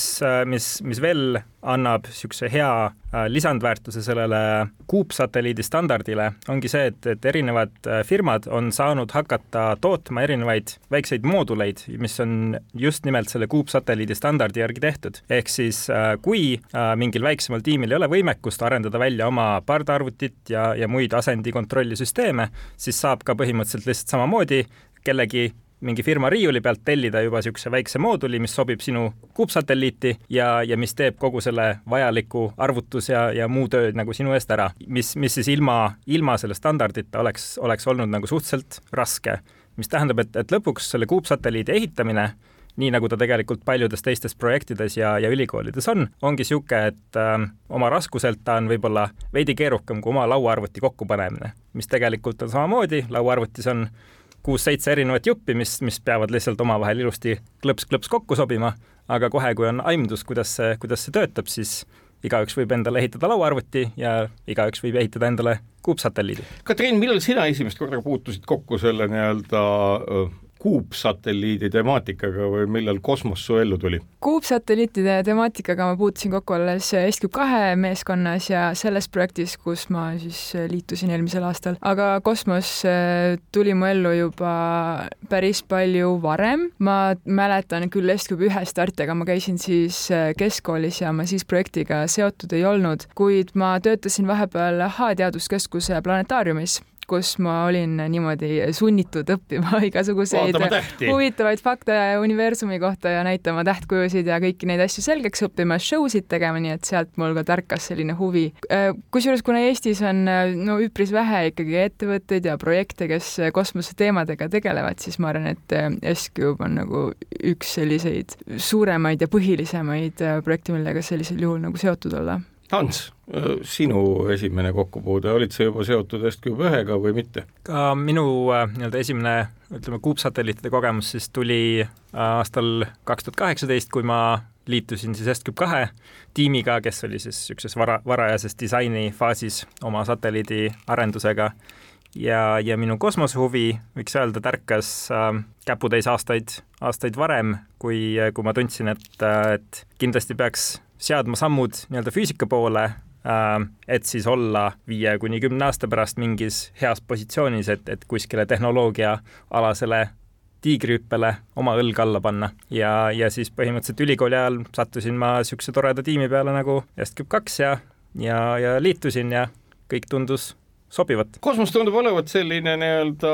mis, mis veel annab niisuguse hea äh, lisandväärtuse sellele kuupsatelliidi standardile, ongi see, et, et erinevad äh, firmad on saanud hakata tootma erinevaid väikseid mooduleid, mis on just nimelt selle kuupsatelliidi standardi järgi tehtud. ehk siis äh, kui mingil väiksemal tiimil ei ole võimekust arendada välja oma pardarvutit ja, ja muid asendikontrollisüsteeme, siis saab ka põhimõtteliselt lihtsalt samamoodi kellegi mingi firma riiuli pealt tellida juba niisuguse väikse mooduli, mis sobib sinu kuupsatelliiti ja, ja mis teeb kogu selle vajaliku arvutus ja, ja muu töö nagu sinu eest ära, mis, mis siis ilma, ilma selle standardita oleks, oleks olnud nagu suhteliselt raske. mis tähendab, et, et lõpuks selle kuupsatelliidi ehitamine nii nagu ta tegelikult paljudes teistes projektides ja, ja ülikoolides on, ongi niisugune, et äh, oma raskuselt ta on võib-olla veidi keerukam kui oma lauaarvuti kokkupanemine, mis tegelikult on samamoodi, lauaarvutis on kuus-seitse erinevat juppi, mis, mis peavad lihtsalt omavahel ilusti klõps-klõps kokku sobima, aga kohe, kui on aimdus, kuidas see, kuidas see töötab, siis igaüks võib endale ehitada lauaarvuti ja igaüks võib ehitada endale kuupsatelliidi. Katriin, millal sina esimest korda puutusid kokku selle nii-öelda kuupsatelliidi temaatikaga või millal kosmos su ellu tuli? kuupsatelliitide temaatikaga ma puutusin kokku alles Escube kahe meeskonnas ja selles projektis, kus ma siis liitusin eelmisel aastal, aga kosmos äh, tuli mu ellu juba päris palju varem. ma mäletan küll Escube ühe starti, aga ma käisin siis äh, keskkoolis ja ma siis projektiga seotud ei olnud, kuid ma töötasin vahepeal H teaduskeskuse planetaariumis kus ma olin niimoodi sunnitud õppima igasuguseid huvitavaid fakte universumi kohta ja näitama tähtkujusid ja kõiki neid asju selgeks õppima, show sid tegema, nii et sealt mul ka tärkas selline huvi. Äh, kusjuures kuna Eestis on no üpris vähe ikkagi ettevõtteid ja projekte, kes kosmoseteemadega tegelevad, siis ma arvan, et äh, S-Cube on nagu üks selliseid suuremaid ja põhilisemaid äh, projekte, millega sellisel juhul nagu seotud olla Hans, sinu esimene kokkupuude, olid sa juba seotud Est-Cube ühega või mitte? ka minu äh, nii-öelda esimene, ütleme, kuupsatelliitide kogemus siis tuli äh, aastal kaks tuhat kaheksateist, kui ma liitusin siis Est-Cube kahe tiimiga, kes oli siis niisuguses vara, varajases disainifaasis oma satelliidi arendusega ja, ja minu kosmosehuvi, võiks öelda, tärkas äh, käputäis aastaid, aastaid varem, kui, kui ma tundsin, et, et kindlasti peaks seadma sammud nii-öelda füüsika poole, äh, et siis olla viie kuni kümne aasta pärast mingis heas positsioonis, et, et kuskile tehnoloogiaalasele tiigrihüppele oma õlg alla panna ja, ja siis põhimõtteliselt ülikooli ajal sattusin ma niisuguse toreda tiimi peale nagu Est-Cube kaks ja, ja, ja liitusin ja kõik tundus sobivat. kosmos tundub olevat selline nii-öelda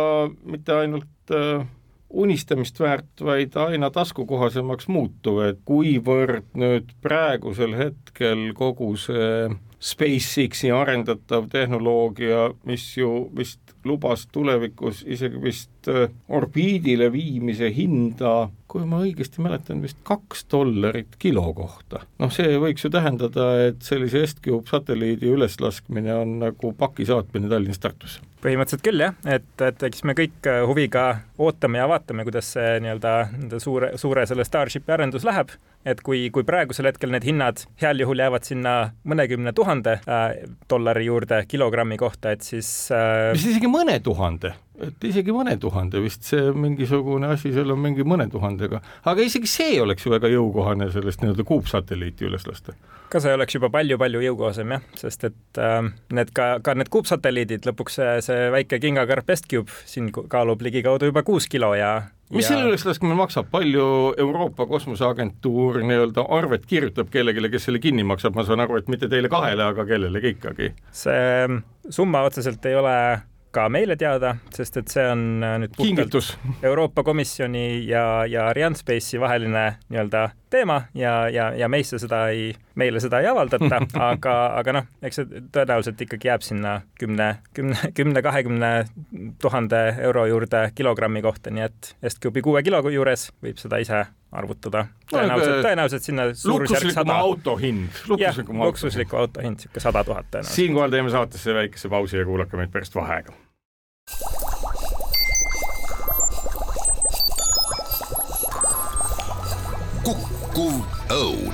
mitte ainult äh unistamist väärt, vaid aina taskukohasemaks muutuv, et kuivõrd nüüd praegusel hetkel kogu see SpaceX-i arendatav tehnoloogia, mis ju vist lubas tulevikus isegi vist äh, orbiidile viimise hinda, kui ma õigesti mäletan, vist kaks dollarit kilo kohta. noh, see võiks ju tähendada, et sellise Est-Cube satelliidi üleslaskmine on nagu paki saatmine Tallinnast Tartusse. Põhimõtteliselt küll jah, et, et eks me kõik äh, huviga ootame ja vaatame, kuidas see nii-öelda nende suure, suure selle Starshipi arendus läheb, et kui, kui praegusel hetkel need hinnad heal juhul jäävad sinna mõnekümne tuhande äh, dollari juurde kilogrammi kohta, et siis äh... mis isegi mõne tuhande, et isegi mõne tuhande vist see mingisugune asi, seal on mingi mõne tuhandega, aga isegi see oleks ju väga jõukohane sellest nii-öelda kuupsatelliiti üles lasta. Ka see oleks juba palju-palju jõukohasem jah, sest et äh, need ka, ka need kuupsatelliidid, lõpuks see, see väike kingakarp Estcube siin kaalub ligikaudu juba kuus kilo ja mis ja... selle üleslaskmine maksab, palju Euroopa Kosmoseagentuur nii-öelda arvet kirjutab kellelegi, kes selle kinni maksab, ma saan aru, et mitte teile kahele, aga kellelegi ikkagi? see summa otseselt ei ole ka meile teada, sest et see on äh, nüüd Kingitus. Euroopa Komisjoni ja, ja Arianespace'i vaheline nii-öelda teema ja, ja, ja meisse seda ei, meile seda ei avaldata, aga, aga noh, eks see tõenäoliselt ikkagi jääb sinna kümne, kümne, kümne, kahekümne tuhande euro juurde kilogrammi kohta, nii et S-Cube'i kuue kilo juures võib seda ise arvutada. tõenäoliselt, tõenäoliselt sinna suurusjärk sada. auto hind. luksusliku auto hind, niisugune sada tuhat tõenäoliselt. siinkohal teeme saatesse väikese pausi ja kuulake meid pärast vaheaega. Kukkuv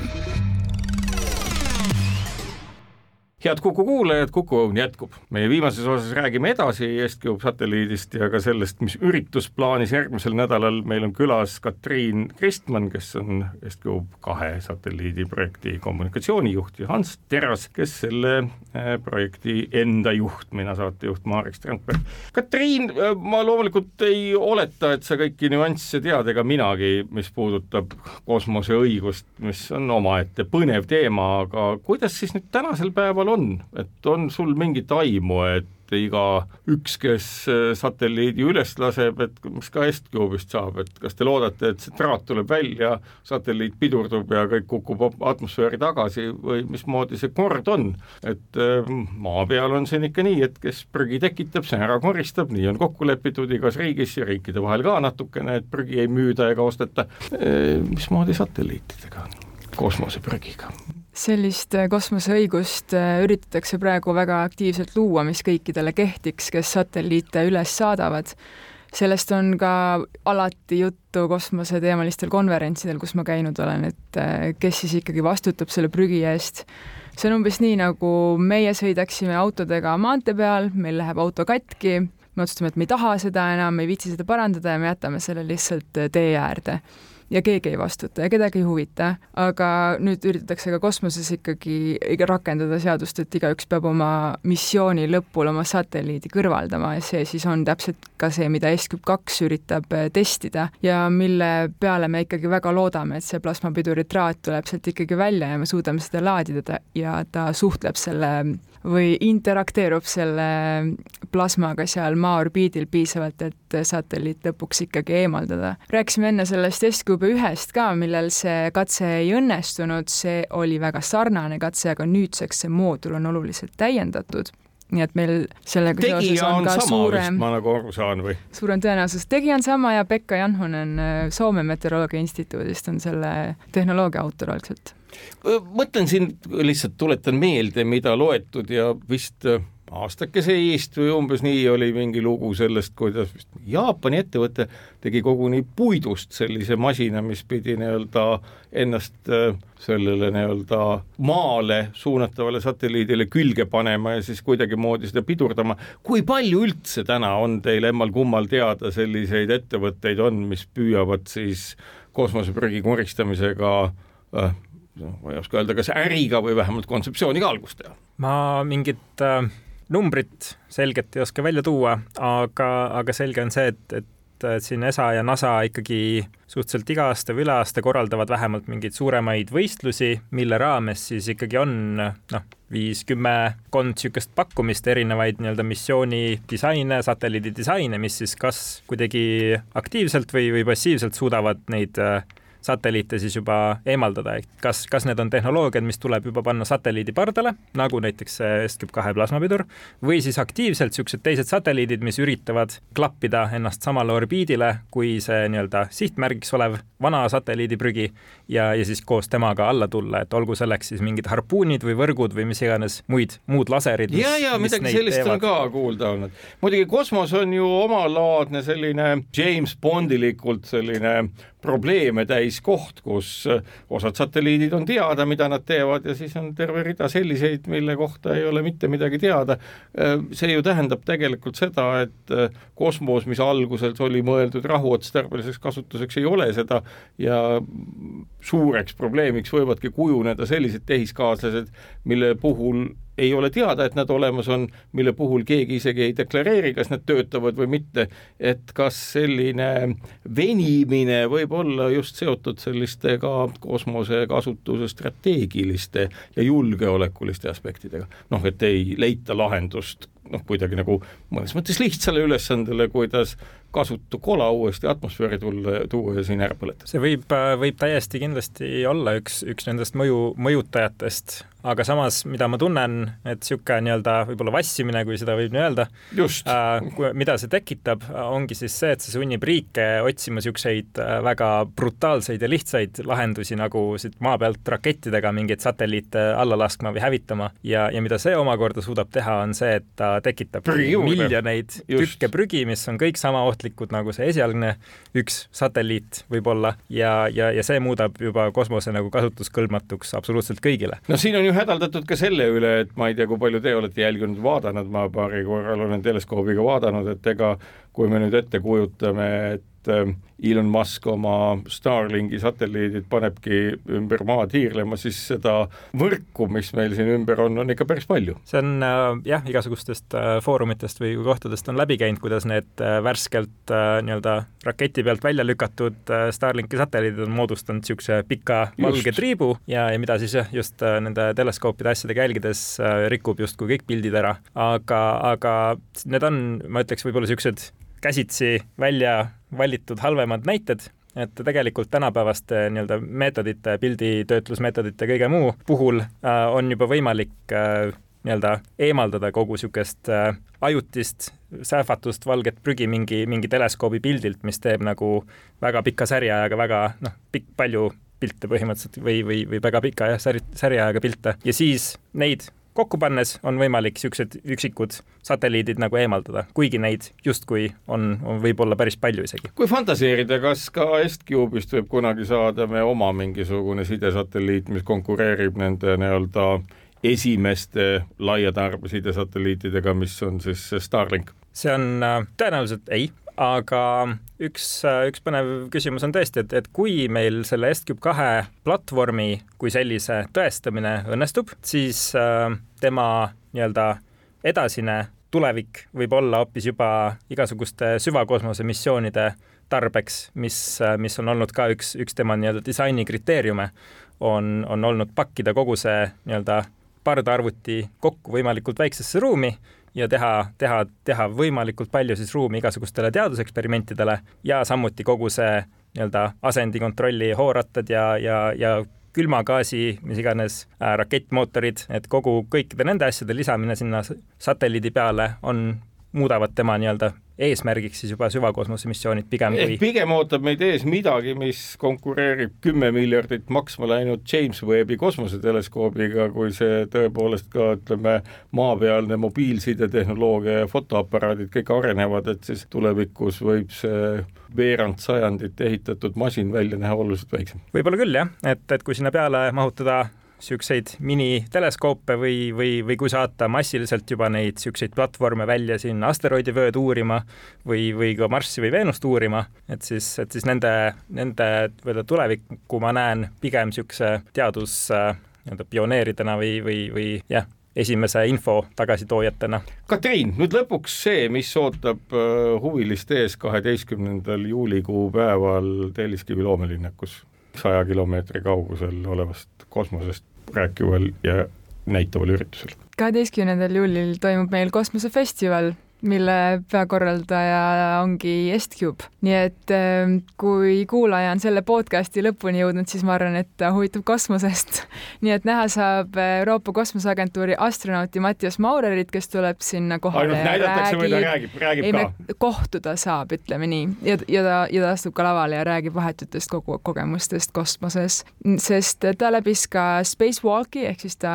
head Kuku kuulajad, Kuku Õun jätkub. meie viimases osas räägime edasi Est-Cube satelliidist ja ka sellest, mis üritusplaanis järgmisel nädalal meil on külas Katriin Kristmann, kes on Est-Cube kahe satelliidiprojekti kommunikatsioonijuht ja Hans Teras, kes selle äh, projekti enda juht, mina saatejuht Marek Strandberg. Katriin, äh, ma loomulikult ei oleta, et sa kõiki nüansse tead, ega minagi, mis puudutab kosmoseõigust, mis on omaette põnev teema, aga kuidas siis nüüd tänasel päeval on, et on sul mingit aimu, et iga üks, kes äh, satelliidi üles laseb, et mis ka Est-Cube'ist saab, et kas te loodate, et see traat tuleb välja, satelliit pidurdub ja kõik kukub atmosfääri tagasi või mismoodi see kord on? et äh, maa peal on siin ikka nii, et kes prügi tekitab, see ära koristab, nii on kokku lepitud igas riigis ja riikide vahel ka natukene, et prügi ei müüda ega osteta. Äh, mismoodi satelliitidega on, kosmoseprügiga? Sellist äh, kosmoseõigust äh, üritatakse praegu väga aktiivselt luua, mis kõikidele kehtiks, kes satelliite üles saadavad. sellest on ka alati juttu kosmoseteemalistel konverentsidel, kus ma käinud olen, et äh, kes siis ikkagi vastutab selle prügi eest. see on umbes nii, nagu meie sõidaksime autodega maantee peal, meil läheb auto katki, me otsustame, et me ei taha seda enam, ei viitsi seda parandada ja me jätame selle lihtsalt tee äärde ja keegi ei vastuta ja kedagi ei huvita, aga nüüd üritatakse ka kosmoses ikkagi rakendada seadust, et igaüks peab oma missiooni lõpul oma satelliidi kõrvaldama ja see siis on täpselt ka see, mida S-Cube kaks üritab äh, testida ja mille peale me ikkagi väga loodame, et see plasmapiduritraat tuleb sealt ikkagi välja ja me suudame seda laadida ja ta suhtleb selle või interakteerub selle plasmaga seal maa orbiidil piisavalt, et satelliit lõpuks ikkagi eemaldada. rääkisime enne sellest S-Cube ühest ka, millel see katse ei õnnestunud, see oli väga sarnane katse, aga nüüdseks see moodul on oluliselt täiendatud nii et meil sellega tegija on, on ka sama suurem, ma nagu aru saan või? suurem tõenäosus, tegija on sama ja Pekka Janhunen Soome Meteoroloogia Instituudist on selle tehnoloogia autor algselt mõtlen siin lihtsalt, tuletan meelde, mida loetud ja vist äh, aastakese eest või umbes nii oli mingi lugu sellest, kuidas vist Jaapani ettevõte tegi koguni puidust sellise masina, mis pidi nii-öelda ennast äh, sellele nii-öelda maale suunatavale satelliidile külge panema ja siis kuidagimoodi seda pidurdama. kui palju üldse täna on teil emmal-kummal teada selliseid ettevõtteid on, mis püüavad siis kosmoseprügi koristamisega äh, ma ei oska öelda, kas äriga või vähemalt kontseptsiooniga algust teha? ma mingit äh, numbrit selget ei oska välja tuua, aga, aga selge on see, et, et et siin ESA ja NASA ikkagi suhteliselt iga aasta või üle aasta korraldavad vähemalt mingeid suuremaid võistlusi, mille raames siis ikkagi on noh, viis-kümmekond niisugust pakkumist, erinevaid nii-öelda missiooni disaine, satelliidi disaine, mis siis kas kuidagi aktiivselt või, või passiivselt suudavad neid äh, satelliite siis juba eemaldada, et kas, kas need on tehnoloogiad, mis tuleb juba panna satelliidi pardale, nagu näiteks Escape kahe plasmapidur, või siis aktiivselt niisugused teised satelliidid, mis üritavad klappida ennast samale orbiidile kui see nii-öelda sihtmärgiks olev vana satelliidiprügi ja, ja siis koos temaga alla tulla, et olgu selleks siis mingid harpuunid või võrgud või mis iganes muid, muud laserid. ja, ja midagi sellist teevad. on ka kuulda olnud. muidugi kosmos on ju omalaadne selline James Bondilikult selline probleeme täis koht, kus äh, osad satelliidid on teada, mida nad teevad ja siis on terve rida selliseid, mille kohta ei ole mitte midagi teada. Äh, see ju tähendab tegelikult seda, et äh, kosmos, mis alguses oli mõeldud rahuotstarbeliseks kasutuseks, ei ole seda ja suureks probleemiks võivadki kujuneda sellised tehiskaaslased, mille puhul ei ole teada, et nad olemas on, mille puhul keegi isegi ei deklareeri, kas nad töötavad või mitte, et kas selline venimine võib olla just seotud selliste ka kosmosekasutuse strateegiliste ja julgeolekuliste aspektidega. noh, et ei leita lahendust noh, kuidagi nagu mõnes mõttes lihtsale ülesandele, kuidas kasutu kola uuesti atmosfääri tulla, tuua ja siin ära põletada. see võib, võib täiesti kindlasti olla üks, üks nendest mõju, mõjutajatest, aga samas, mida ma tunnen, et niisugune nii-öelda võib-olla vassimine, kui seda võib nii öelda, äh, mida see tekitab, ongi siis see, et see sunnib riike otsima niisuguseid äh, väga brutaalseid ja lihtsaid lahendusi, nagu siit maa pealt rakettidega mingeid satelliite alla laskma või hävitama ja, ja mida see omakorda suudab teha, on see, et ta tekitab Prügi miljoneid Just. tükke prügi, mis on kõik sama ohtlikud nagu see esialgne üks satelliit võib-olla ja, ja, ja see muudab juba kosmose nagu kasutuskõlbmatuks absoluutselt kõigile. no siin on ju hädaldatud ka selle üle, et ma ei tea, kui palju te olete jälginud, vaadanud, ma paari korral olen teleskoobiga vaadanud, et ega kui me nüüd ette kujutame, et Elon Musk oma Starlinki satelliidid panebki ümber maa tiirlema, siis seda võrku, mis meil siin ümber on, on ikka päris palju. see on äh, jah, igasugustest äh, foorumitest või kohtadest on läbi käinud, kuidas need äh, värskelt nii-öelda raketi pealt välja lükatud Starlinki satelliidid on moodustanud niisuguse pika valge triibu ja, ja mida siis jah, just nende teleskoopide asjadega jälgides rikub justkui kõik pildid ära. aga, aga need on, ma ütleks, võib-olla niisugused käsitsi välja valitud halvemad näited, et tegelikult tänapäevaste nii-öelda meetodite, pilditöötlusmeetodite, kõige muu puhul äh, on juba võimalik äh, nii-öelda eemaldada kogu niisugust äh, ajutist sähvatust, valget prügi mingi, mingi teleskoobi pildilt, mis teeb nagu väga pika säriajaga väga noh, pikk, palju pilte põhimõtteliselt või, või, või väga pika jah, säri, säriajaga pilte. Ja siis neid kokku pannes on võimalik niisugused üksikud satelliidid nagu eemaldada, kuigi neid justkui on, on võib-olla päris palju isegi. kui fantaseerida, kas ka Est-Cube'ist võib kunagi saada me oma mingisugune sidesatelliit, mis konkureerib nende nii-öelda esimeste laia tarbe sidesatelliitidega, mis on siis Starlink? see on äh, tõenäoliselt ei, aga üks, üks põnev küsimus on tõesti, et, et kui meil selle S-Cube kahe platvormi kui sellise tõestamine õnnestub, siis äh, tema nii-öelda edasine tulevik võib olla hoopis juba igasuguste süvakosmose missioonide tarbeks, mis, mis on olnud ka üks, üks tema nii-öelda disaini kriteeriume, on, on olnud pakkida kogu see nii-öelda pardarvuti kokku võimalikult väiksesse ruumi ja teha, teha, teha võimalikult palju siis ruumi igasugustele teaduseksperimentidele ja samuti kogu see nii-öelda asendikontrolli hoorattad ja, ja, ja külmagaasi, mis iganes äh, rakettmootorid, et kogu kõikide nende asjade lisamine sinna satelliidi peale on muudavad tema nii-öelda eesmärgiks siis juba süvakosmose missioonid pigem kui pigem ootab meid ees midagi, mis konkureerib kümme miljardit maksma läinud James Webbi kosmoseteleskoobiga, kui see tõepoolest ka ütleme, maapealne mobiilsidetehnoloogia ja fotoaparaadid kõik arenevad, et siis tulevikus võib see veerand sajandit ehitatud masin välja näha oluliselt väiksem. võib-olla küll jah, et, et kui sinna peale mahutada niisuguseid miniteleskoope või, või, või kui saata massiliselt juba neid niisuguseid platvorme välja siin asteroidivööd uurima või, või ka Marssi või Veenust uurima, et siis, et siis nende, nende nii-öelda tulevikku ma näen pigem niisuguse teadus nii-öelda pioneeridena või, või, või jah, esimese info tagasitoojatena. Katriin, nüüd lõpuks see, mis ootab äh, huviliste ees kaheteistkümnendal juulikuu päeval Telliskivi loomelinnakus saja kilomeetri kaugusel olevast kosmosest rääkival ja näitaval üritusel. kaheteistkümnendal juulil toimub meil kosmosefestival mille peakorraldaja ongi Est-Cube. nii et ähm, kui kuulaja on selle podcasti lõpuni jõudnud, siis ma arvan, et ta huvitub kosmosest. nii et näha saab Euroopa Kosmoseagentuuri astronauti Mattias Maurerit, kes tuleb sinna kohale ainult näidatakse või ta räägib, räägib ei, ka? kohtuda saab, ütleme nii, ja, ja ta, ja ta astub ka lavale ja räägib vahetutest kogu kogemustest kosmoses, sest ta läbis ka spacewalki ehk siis ta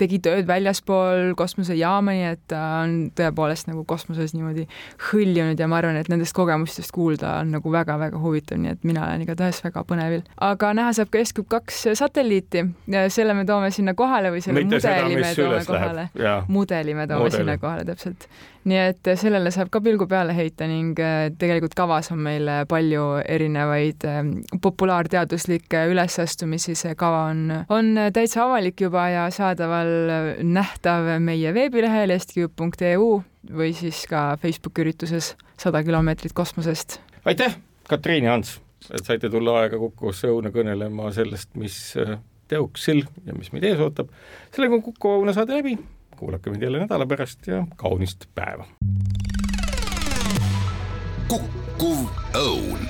tegi tööd väljaspool kosmosejaama, nii et ta on tõepoolest ennast nagu kosmoses niimoodi hõljunud ja ma arvan, et nendest kogemustest kuulda on nagu väga-väga huvitav, nii et mina olen igatahes väga põnevil. aga näha saab ka Escube kaks satelliiti ja selle me toome sinna kohale või selle Mitte mudeli seda, me toome kohale. mudeli me toome mudeli. sinna kohale täpselt nii et sellele saab ka pilgu peale heita ning äh, tegelikult kavas on meil palju erinevaid äh, populaarteaduslikke ülesastumisi, see kava on, on täitsa avalik juba ja saadaval nähtav meie veebilehel estcube.eu või siis ka Facebooki ürituses Sada kilomeetrit kosmosest. aitäh, Katriin ja Ants, et saite tulla aega Kukusse õuna kõnelema sellest, mis äh, teoksil ja mis meid ees ootab. sellega on Kuku Õuna saade läbi kuulake meid jälle nädala pärast ja kaunist päeva. kukkuv õun